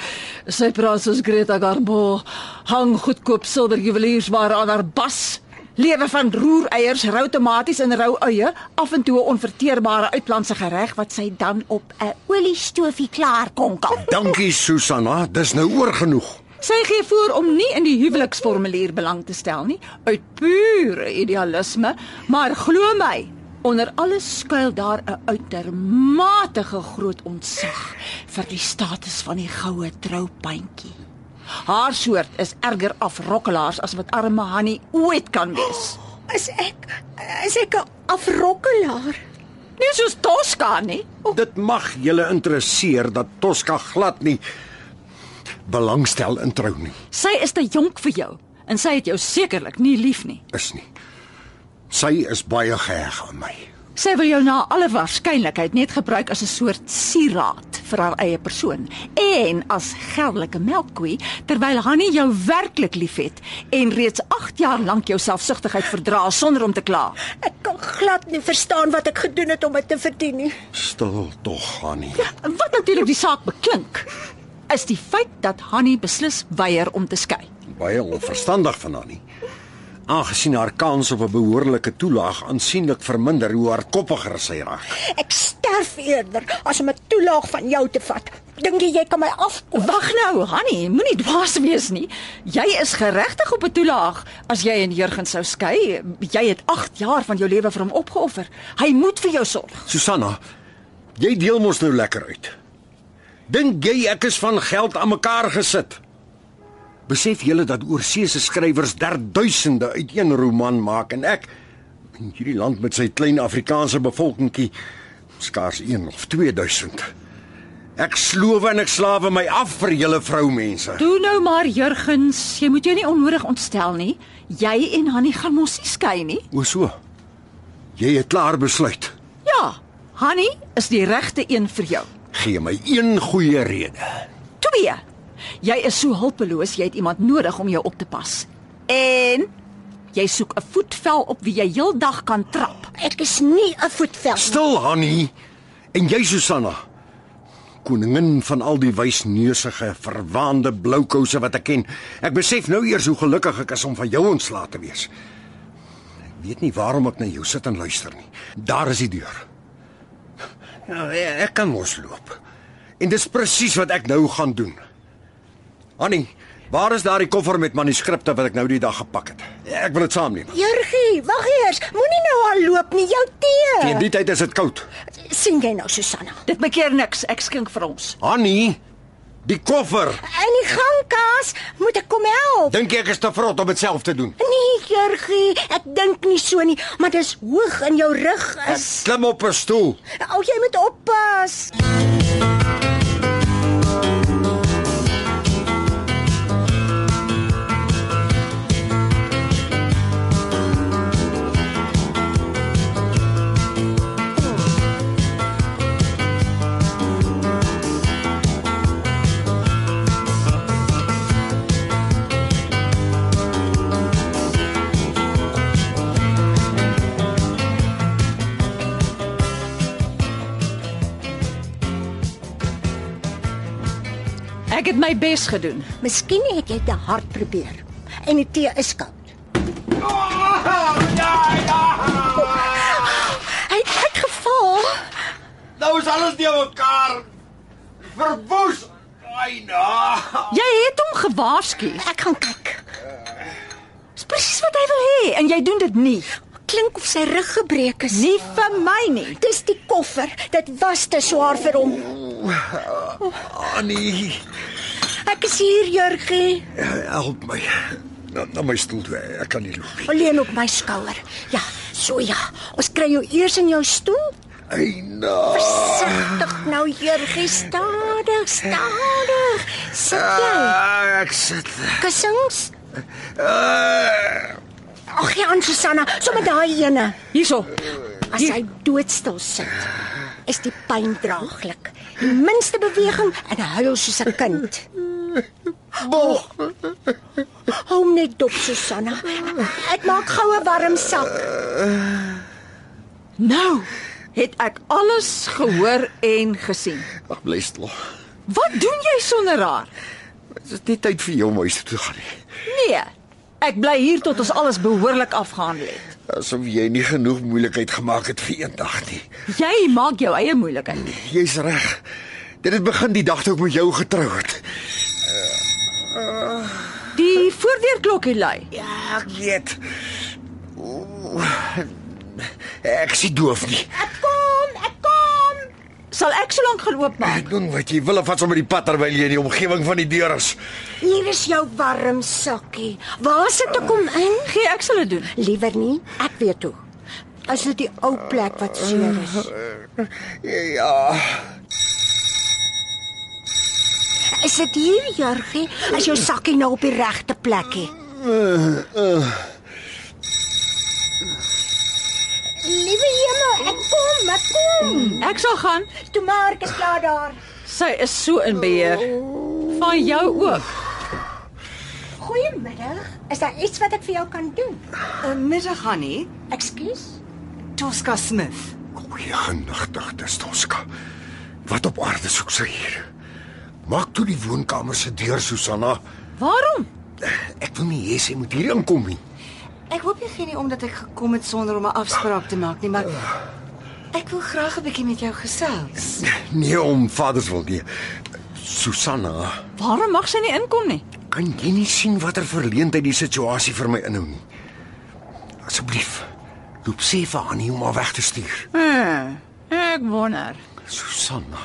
Sy praat soos Greta Garbo, hang goedkoop silwer juweliersware aan haar bas. Lewe van roereiers, rou tomaties en rou eie, af en toe 'n onverteerbare uitlandse gereg wat sy dan op 'n oliestoofie klaar kon kap. Dankie Susanna, dis nou oor genoeg. Sy gee voor om nie in die huweliksformulier belang te stel nie, uit pure idealisme, maar glo my, onder alles skuil daar 'n uitermate groot ontzag vir die status van die goue troupantjie. Haar soort is erger afrokkelaars as wat arme Hannie ooit kan wees. Is ek is ek 'n afrokkelaar? Nie soos Tosca nie. Dit mag julle interesseer dat Tosca glad nie belangstel in trou nie. Sy is te jonk vir jou en sy het jou sekerlik nie lief nie. Is nie. Sy is baie geheg aan my. Sy wil jou na alle waarskynlikheid net gebruik as 'n soort sieraad vir haar eie persoon en as geldelike melkkoe terwyl Hannie jou werklik liefhet en reeds 8 jaar lank jou selfsugtigheid verdra sonder om te kla. Ek kan glad nie verstaan wat ek gedoen het om dit te verdien nie. Stil tog, Annie. Wat natuurlik die saak beklink is die feit dat Hannie beslis weier om te skei. Baie onverstandig van Annie. Aangesien haar kans op 'n behoorlike toelaag aansienlik verminder hoe hardkoppiger sy raak. Ek sterf eerder as om 'n toelaag van jou te vat. Dink jy jy kan my afkom? Wag nou, Hannie, moenie dwaas wees nie. Jy is geregtig op 'n toelaag as jy en Jurgen sou skei. Jy het 8 jaar van jou lewe vir hom opgeoffer. Hy moet vir jou sorg. Susanna, jy deel mos nou lekker uit. Dink jy ek is van geld aan mekaar gesit? Besef julle dat oorseese skrywers derduisende uit een roman maak en ek in hierdie land met sy klein Afrikaanse bevolkingkie skaars 1 of 2000. Ek sloof en ek slawe my af vir julle vroumense. Toe nou maar Jurgens, jy moet jou nie onnodig ontstel nie. Jy en Hannie gaan mos nie skei nie. O so. Jy het klaar besluit. Ja, Hannie is die regte een vir jou. Gee my een goeie rede. 2. Jy is so hulpeloos, jy het iemand nodig om jou op te pas. En jy soek 'n voetvel op wie jy heeldag kan trap. Ek is nie 'n voetvel. nie. Stil, Hannie. En jy Susanna. Koningin van al die wysneusige, verwaande bloukouse wat ek ken. Ek besef nou eers hoe gelukkig ek is om van jou ontslae te wees. Ek weet nie waarom ek na jou sit en luister nie. Daar is die deur. Ja, ek ek kan mos loop. En dis presies wat ek nou gaan doen. Annie, Waar is daardie koffer met manuskripte wat ek nou die dag gepak het? Ek wil dit saamneem. Jurgie, wag eers. Moenie nou al loop nie, jou tee. Teen die tyd is dit koud. sien jy nou Susanna? Dit maak keer niks. Ek skink vir ons. Annie, die koffer. In die gangkas moet ek kom help. Dink jy ek is te vrot om dit self te doen? Nee, Jurgie, ek dink nie so nie, maar dis hoog in jou rug is. Klim op 'n stoel. Ou jy moet oppas. Ek het my bes gedoen. Miskien het jy te hard probeer. En die tee is koud. Hy het uitgeval. Nou is alles nie mekaar verwoes. Ai nou. Jy het hom gewaarsku. Ek gaan kyk. Dis presies wat hy wil hê en jy doen dit nie. Klink of sy rug gebreek is. Nie vir my nie. Dis die koffer. Dit was te swaar vir hom. Annie, Ek is hier, Jurgie. help my. Na, na my stoel toe. Ek kan nie loop nie. Alleen op my skouer. Ja, so ja. Ons kry jou eers in jou stoel. Ai nou. Versigtig nou, Jurgie, stadig, stadig. Sit jy. Ah, ek sit. Kussings? Uh, Ag ja, aan Susanna, sommer daai ene. Hierso. As hy doodstil sit, is die pyn draaglik. Die minste beweging en hy huil soos 'n kind. Bog. Hou hom net dop, Susanna. Ek maak goue warm sak. Nou het ek alles gehoor en gesien. Ag, bly stil. Wat doen jy sonder haar? Dit is nie tyd vir jou huis toe gaan nie. Nee. Ek bly hier tot ons alles behoorlik afgehandel het. Asof jy nie genoeg moeilikheid gemaak het vir eendag nie. Jy maak jou eie moeilikheid. Jy's reg. Dit het begin die dag toe ek met jou getrou het. Die voordeurklokkie lui. Ja, ek weet. Oeh, Ek sien doof nie. Ek kom. Sal ek so lank gaan oopmaak? Ek doen wat jy wil of wat sommer die pad terwyl jy in die omgewing van die deur is. Hier is jou warm sakkie. Waar sit ek hom in? Gee ek sal dit doen. Liewer nie, ek weet hoe. As dit die ou plek wat seer is. Ja. Is dit hier, Jurgie? As jou sakkie nou op die regte plekkie. Liewe Hemel, ek kom, ek kom. Ek sal gaan. Toe maar, ek is klaar daar. Sy is so in beheer. Van jou ook. Goeiemiddag. Is daar iets wat ek vir jou kan doen? Uh, middag Hanny, Ekskuus. Tosca Smith. Goeie genigtigde Stoska. Wat op aarde soek sy hier? Maak toe die woonkamer se deur, Susanna. Waarom? Ek wil nie hê sy moet hier inkom nie. Ek hoop jy gee nie omdat ek gekom het sonder om 'n afspraak te maak nie, maar ek wil graag 'n bietjie met jou gesels. Nee om vaders wil nie. Susanna, Waarom mag sy nie inkom nie? kan jy nie sien watter verleentheid die situasie vir my inhou nie? Asseblief, loop sê vir Annie om haar weg te stuur. Hm, ek wonder. Susanna,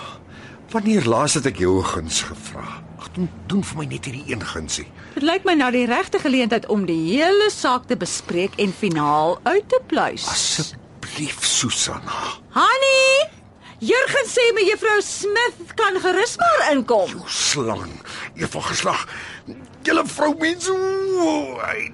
wanneer laas het ek jou guns gevra? Doen, doen vir my net hierdie een gunsie. Dit lyk my nou die regte geleentheid om die hele saak te bespreek en finaal uit te pluis. Asseblief, Susanna. Honey, Jurgen sê my juffrou Smith kan gerus maar inkom. Jou slang, Eva geslag. Julle vroumense. o, hy-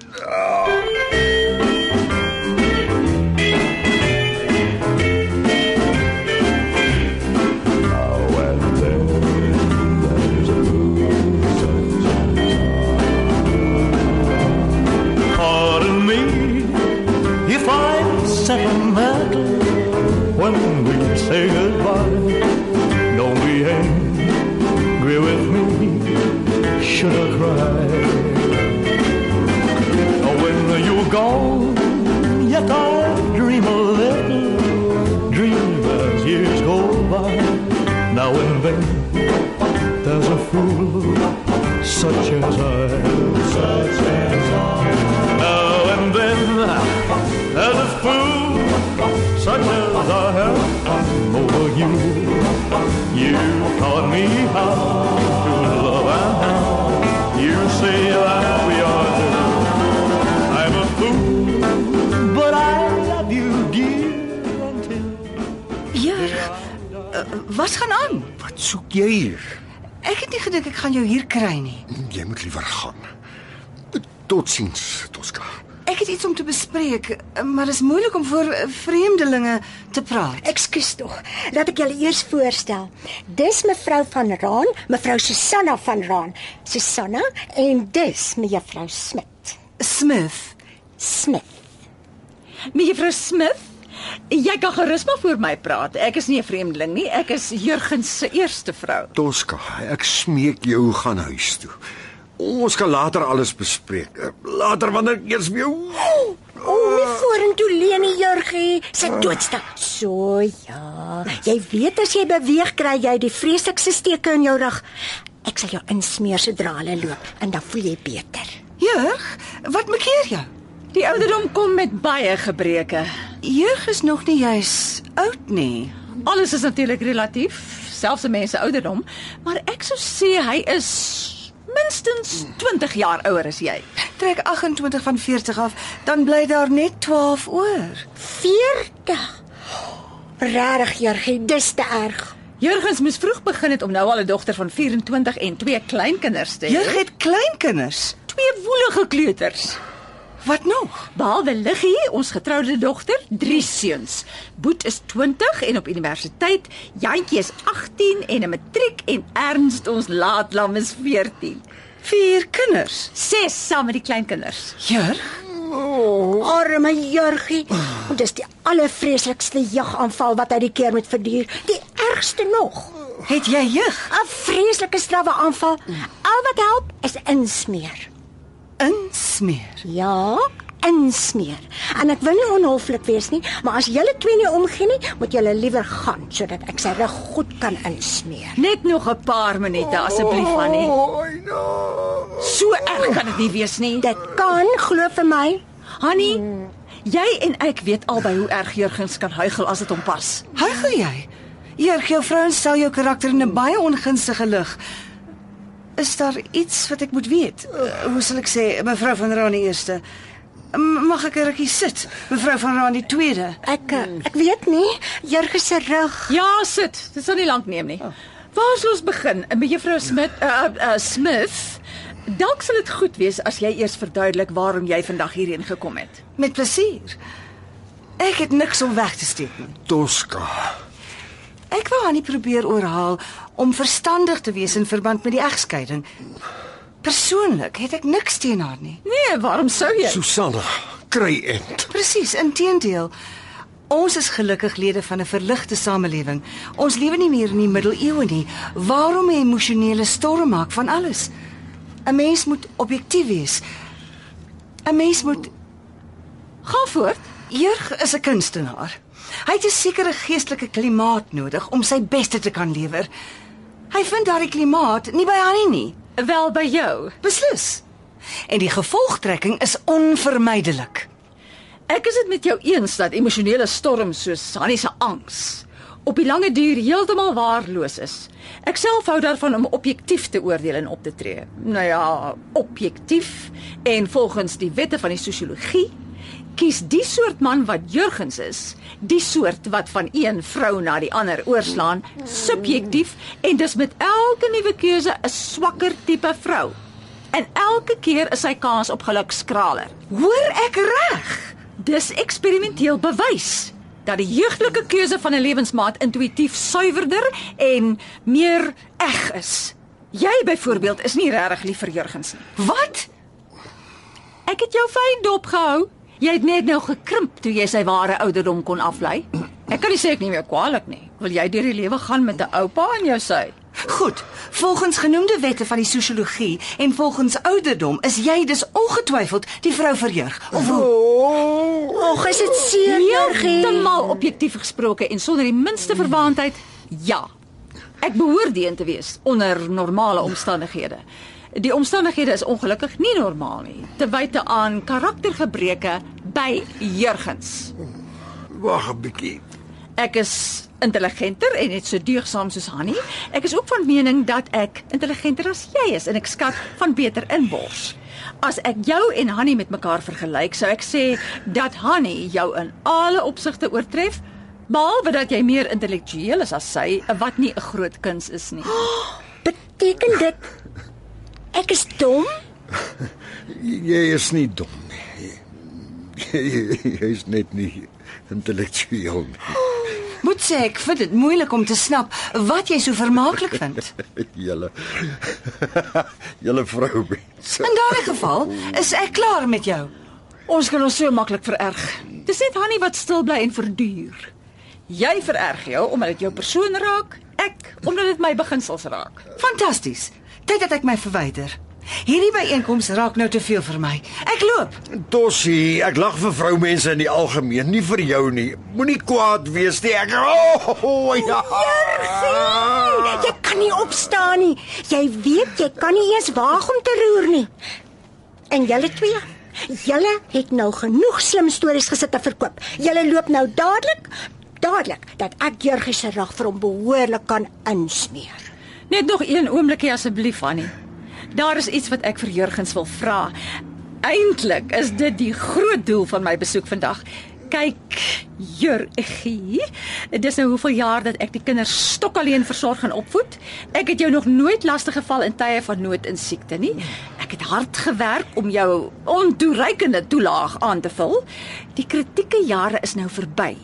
kry nie. Jy moet liewer gaan. Totsiens, Tosca. Ek het iets om te bespreek, maar dit is moeilik om voor vreemdelinge te praat. Ekskuus tog. Laat ek julle eers voorstel. Dis mevrou van Raan, mevrou Susanna van Raan. Susanna en dis mevrou Smit. Smith. Smit. Mevrou Smith, jy kan gerus maar voor my praat. Ek is nie 'n vreemdeling nie. Ek is Jurgens se eerste vrou. Tosca, ek smeek jou gaan huis toe. Ons kan later alles bespreek. Later wanneer ek eers weer O, nie vorentoe Leni Jurgie, se doodste. So ja. Jy weet as jy beweeg kry jy die vreeslikste steke in jou rug. Ek sal jou insmeer sodra hulle loop en dan voel jy beter. Jurg, wat maak jou? Die ouderdom kom met baie gebreke. Jurg is nog nie juis oud nie. Alles is natuurlik relatief, selfs 'n mens se ouderdom, maar ek sou sê hy is minstens 20 jaar ouer as jy. Trek 28 van 40 af, dan bly daar net 12 oor. 40. Regtig Jurgie, dis te erg. Jurgens moes vroeg begin het om nou al 'n dogter van 24 en twee kleinkinders te hê. Jurg het kleinkinders. twee woelige kleuters. Wat nog? Behalwe Liggie, ons getroude dogter, drie seuns. Boet is 20 en op universiteit, Jantjie is 18 en 'n matriek en Ernst ons laatlam is 14. Vier kinders. Ses saam met die kleinkinders. Jurg, Arme Jurgie. En dis die allervreeslikste jagaanval wat hy die keer moet verduur. Die ergste nog. het jy jeug 'n Vreeslike strawwe aanval. Al wat help is insmeer. Insmeer? Ja, insmeer. En ek wil nie onhoflik wees nie, maar as julle twee nie omgee nie, moet julle liewer gaan sodat ek sy rug goed kan insmeer. Net nog 'n paar minute asseblief, Annie. Oi, no. So erg kan dit nie wees nie. Dit kan, glo vir my. Annie, jy en ek weet albei hoe erg Jurgens kan huigel as dit hom pas. Huigel jy? Jurg, jou vrouens stel jou karakter in 'n baie ongunstige lig. Is daar iets wat ek moet weet? Uh, hoe sal ek sê, mevrou van Raan die eerste? Mag ek 'n rukkie sit? Mevrou van Raan die tweede. Ek eh, ek weet nie, Jurgie se rug. Ja, sit. Dit sal nie lank neem nie. Waar sal ons begin? Met juffrou Smit, uh, uh Smith. Dalk sal dit goed wees as jy eers verduidelik waarom jy vandag hierheen gekom het. Met plesier. Ek het niks om weg te steek nie. Tosca. Ek wou haar nie probeer oorhaal om verstandig te wees in verband met die egskeiding. Persoonlik het ek niks teen haar nie. Nee, waarom sou jy? Susanna, kry end. Presies, inteendeel. Ons is gelukkig lede van 'n verligte samelewing. Ons lewe nie meer in die middeleeue nie. Waarom 'n emosionele storm maak van alles? 'n Mens moet objektief wees. 'n Mens moet Gaan voort. Jurg is 'n kunstenaar. Hy het 'n sekere geestelike klimaat nodig om sy beste te kan lewer. Hy vind daardie klimaat nie by Annie nie. Wel by jou. Beslis. En die gevolgtrekking is onvermydelik. Ek is dit met jou eens dat emosionele storms soos Hannie se angs op die lange duur heeltemal waardeloos is. Ek self hou daarvan om objektief te oordeel en op te tree. Nou ja, objektief en volgens die wette van die sosiologie kies die soort man wat Jurgens is, die soort wat van een vrou na die ander oorslaan, subjektief en dis met elke nuwe keuse 'n swakker tipe vrou. En elke keer is sy kans op geluk skraler. Hoor ek reg? Dis eksperimenteel bewys dat die jeugtelike keuse van 'n lewensmaat intuïtief suiwerder en meer eg is. Jy byvoorbeeld is nie regtig lief vir Jurgens nie. Wat? Ek het jou fyn dopgehou. Jy het net nou gekrimp toe jy sy ware ouderdom kon aflei. Ek kan nie sê ek nie meer kwaadlik nie. Wil jy deur die lewe gaan met 'n oupa aan jou sy? Goed. Volgens genoemde wette van die sosiologie en volgens ouderdom is jy dus ongetwyfeld die vrou verjeug. Of hoe? Ag, is dit seer, Jurgie? Heeltemal objektief gesproke en sonder die minste verwaandheid, ja. Ek behoort die een te wees onder normale omstandighede. Die omstandighede is ongelukkig nie normaal nie, te wyte aan karaktergebreke by Jurgens. Wag 'n bietjie. Ek is intelligenter en net so deugsaam soos Hanni. Ek is ook van mening dat ek intelligenter as jy is en ek skat van beter inbors. As ek jou en Hanni met mekaar vergelyk, sou ek sê dat Hanni jou in alle opsigte oortref, Behalwe dat jy meer intellektueel is as sy, wat nie 'n groot kuns is nie. Beteken dit ek is dom? Jy is nie dom nie. Jy, jy is net nie intellektueel nie. Moet sê ek vind dit moeilik om te snap wat jy so vermaaklik vind. Julle Julle vroumense. In daardie geval is ek klaar met jou. Ons kan ons so maklik vererg. Dis net Hanni wat stil bly en verduur. Jy vererg jou omdat dit jou persoon raak, ek omdat dit my beginsels raak. Fantasties. Tyd dat ek my verwyder. Hierdie byeenkoms raak nou te veel vir my. Ek loop. Tossie, ek lag vir vroumense in die algemeen, nie vir jou nie. Moenie kwaad wees nie. Ek oh, oh, ja. Jurgie, jy kan nie opstaan nie. Jy weet jy kan nie eens waag om te roer nie. En julle twee, julle het nou genoeg slim stories gesit te verkoop. Julle loop nou dadelik dadelik dat ek Jurgie se rug vir hom behoorlik kan insmeer. Net nog een oombliekie asseblief, Annie. Daar is iets wat ek vir Jurgens wil vra. Eintlik is dit die groot doel van my besoek vandag. Kyk, Jurgie, dis nou hoeveel jaar dat ek die kinders stok alleen versorg en opvoed. Ek het jou nog nooit lastig geval in tye van nood en siekte nie. Ek het hard gewerk om jou ontoereikende toelaag aan te vul. Die kritieke jare is nou verby.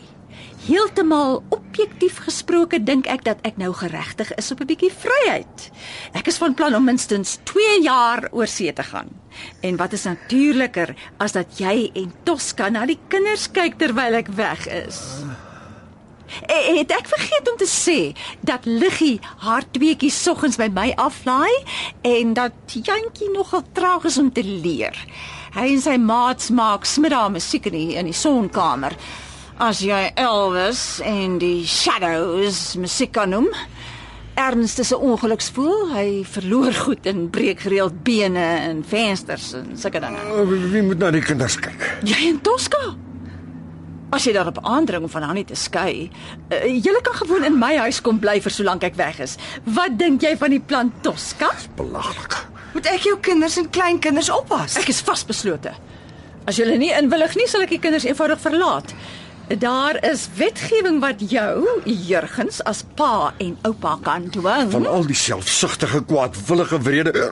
Heeltemal objektief gesproke dink ek dat ek nou geregtig is op 'n bietjie vryheid. Ek is van plan om minstens 2 jaar oor see te gaan. En wat is natuurliker as dat jy en Tosca na die kinders kyk terwyl ek weg is? Eh, Het ek vergeet om te sê dat Liggie haar tweetjie soggens by my aflaai en dat Jantjie nogal traag is om te leer. Hy en sy maats maak smiddag musiek in die, in die sonkamer. As jy Elvis en die Shadows musiek kan noem. Ernst is 'n ongeluksvoel. Hy verloor goed en breek gereeld bene en vensters en sulke dinge. Oh, Wie moet na die kinders kyk? Jy en Tosca. As jy daarop aandring om van haar nie te skei, uh, julle kan gewoon in my huis kom bly vir solank ek weg is. Wat dink jy van die plan Tosca? Belaglik. Moet ek jou kinders en kleinkinders oppas? Ek is vasbeslote. As julle nie inwillig nie, sal ek die kinders eenvoudig verlaat. Daar is wetgewing wat jou, Jurgens, as pa en oupa kan dwing. Van al die selfsugtige kwaadwillige wrede.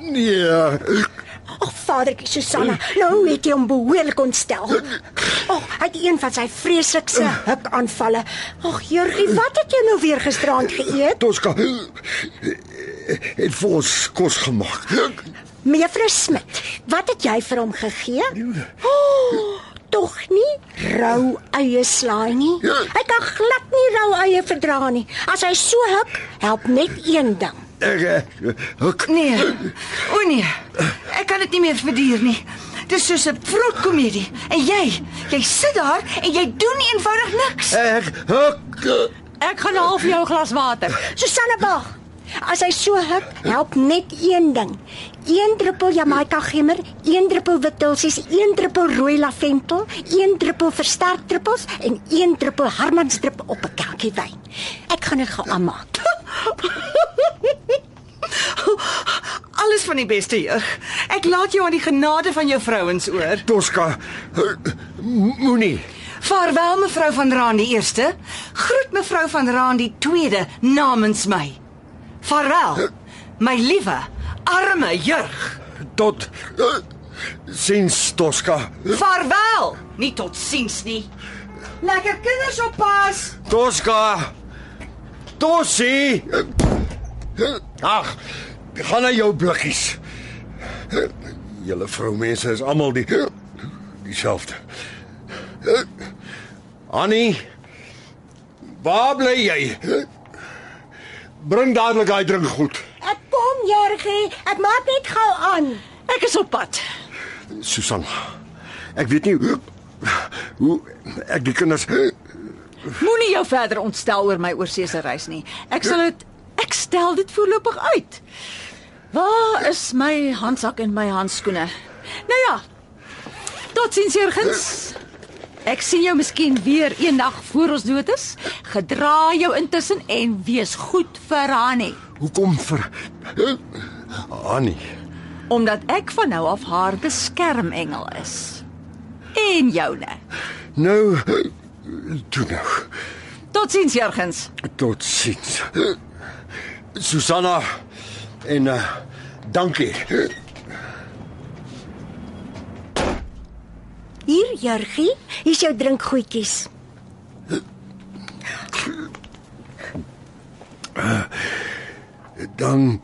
Nee. Ag vadertjie Susanna, nou het jy hom behoorlik ontstel. Ag, hy het een van sy vreeslikste hikaanvalle. Ag Jurgie, wat het jy nou weer gisterand geëet? Toska het vir ons kos gemaak. Mevrou Smit, wat het jy vir hom gegee? Oh, tog nie rou eie slaai nie. Hy kan glad nie rou eie verdra nie. As hy so huk, help net een ding. Ek eh, huk. Nee. O nee. Ek kan dit nie meer verduur nie. Dis soos 'n vrotkomedie. En jy, jy sit daar en jy doen eenvoudig niks. Ek huk. Ek gaan half jou glas water. Susanna Bag. As hy so huk, help net een ding. Een druppel Jamaica gemmer, een druppel witulsies, een druppel rooi lavendel, een druppel versterkdruppels en een druppel Harmansdrup op 'n kelkie wyn. Ek gaan dit gou aanmaak. Alles van die beste, jeug. Ek laat jou aan die genade van jou vrouens oor. Toska moenie. Vaarwel mevrou van Raan die eerste. Groet mevrou van Raan die tweede namens my. Vaarwel. My liewe arme jurg. Tot sins Toska. Vaarwel. Nie tot siens nie. Lekker kinders oppas. Toska. Tossie. Ag, gaan na jou blikkies. Julle vroumense is almal die dieselfde. Annie, waar bly jy? Bring dadelik daai drink goed. Ek maak net gou aan. Ek is op pad. Susan. Ek weet nie hoe, hoe ek die kinders Moenie jou verder ontstel oor my oorseese reis nie. Ek sal dit ek stel dit voorlopig uit. Waar is my handsak en my handskoene? Nou ja. Totsiens Jurgens. Ek sien jou miskien weer eendag voor ons dood is. Gedra jou intussen en wees goed vir Hanni, Hoekom vir Annie? omdat ek van nou af haar beskermengel is. En joune. Nou Toe nou. Totsiens, Jurgens. Tot sins. Susanna en uh, dankie. Hier, Jurgie, hier's jou drinkgoedjies. Dan.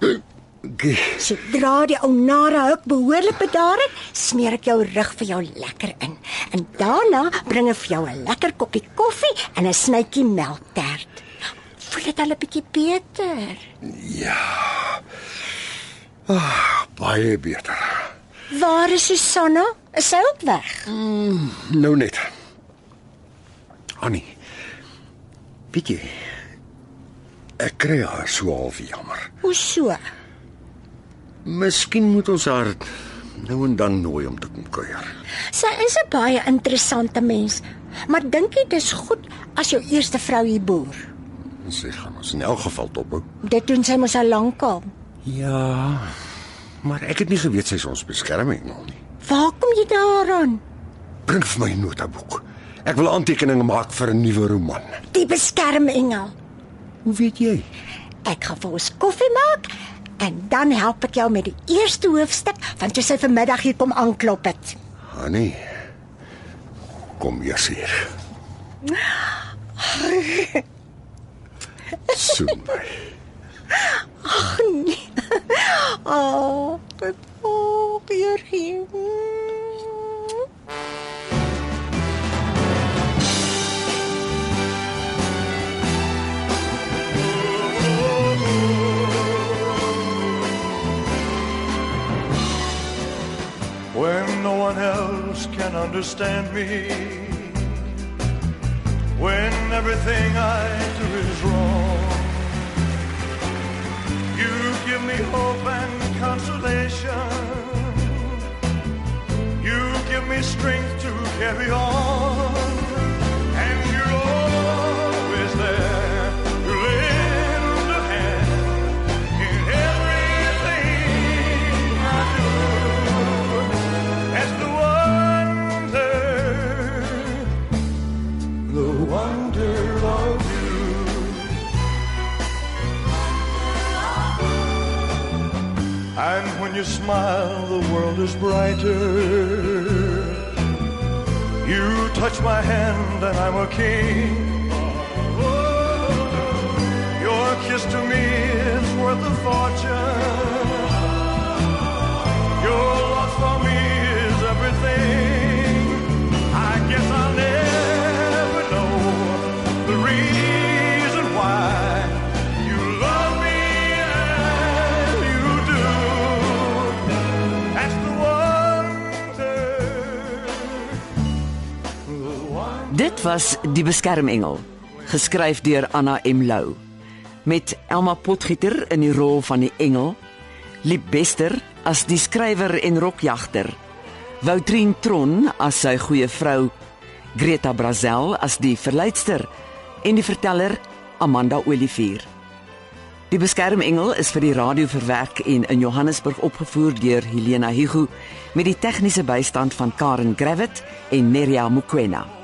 Sodra die ou nare huk behoorlik bedaar het, smeer ek jou rug vir jou lekker in. En daarna bring ek vir jou 'n lekker koppie koffie en 'n snytjie melktert. Voel dit al 'n bietjie beter? baie beter. Waar is Susanna? Is sy ook weg? Nou net. Annie. Jy? Ek kry haar so half jammer. Hoe so? Miskien moet ons haar nou en dan nooi om te kom kuier. Sy is 'n baie interessante mens, maar dink jy dis goed as jou eerste vrou hier boer? Sy gaan ons in elk geval dophou. Dit doen sy mos al lankal. Ja. Maar ek het nie geweet sy is ons beskerming nog nie. Waar kom jy daaraan? Bring vir my 'n notaboek. Ek wil aantekeninge maak vir 'n nuwe roman. Die beskermengel. Hoe weet jy? Ek gaan vir ons koffie maak en dan help ek jou met die eerste hoofstuk van toe sy vanmiddag hier kom aanklop het. Annie. Kom eers hier. Soen my. Oh, oh, Jurgie. when one else can understand me, when everything I do is wrong. You give me hope and consolation. You give me strength to carry on. And when you smile, the world is brighter. You touch my hand, and I'm a king. Your kiss to me is worth a fortune. Was Die Beskermengel, geskryf deur Anna M Lou, met Elma Potgieter in die rol van die engel, Liep Bester as die skrywer en rokjagter, Woutrien Tron as sy goeie vrou, Greta Brazel as die verleidster en die verteller Amanda Olivier. Die Beskermengel is vir die radio verwerk en in Johannesburg opgevoer deur Helena Hugo met die tegniese bystand van Karen Gravett en Neria Mukwena.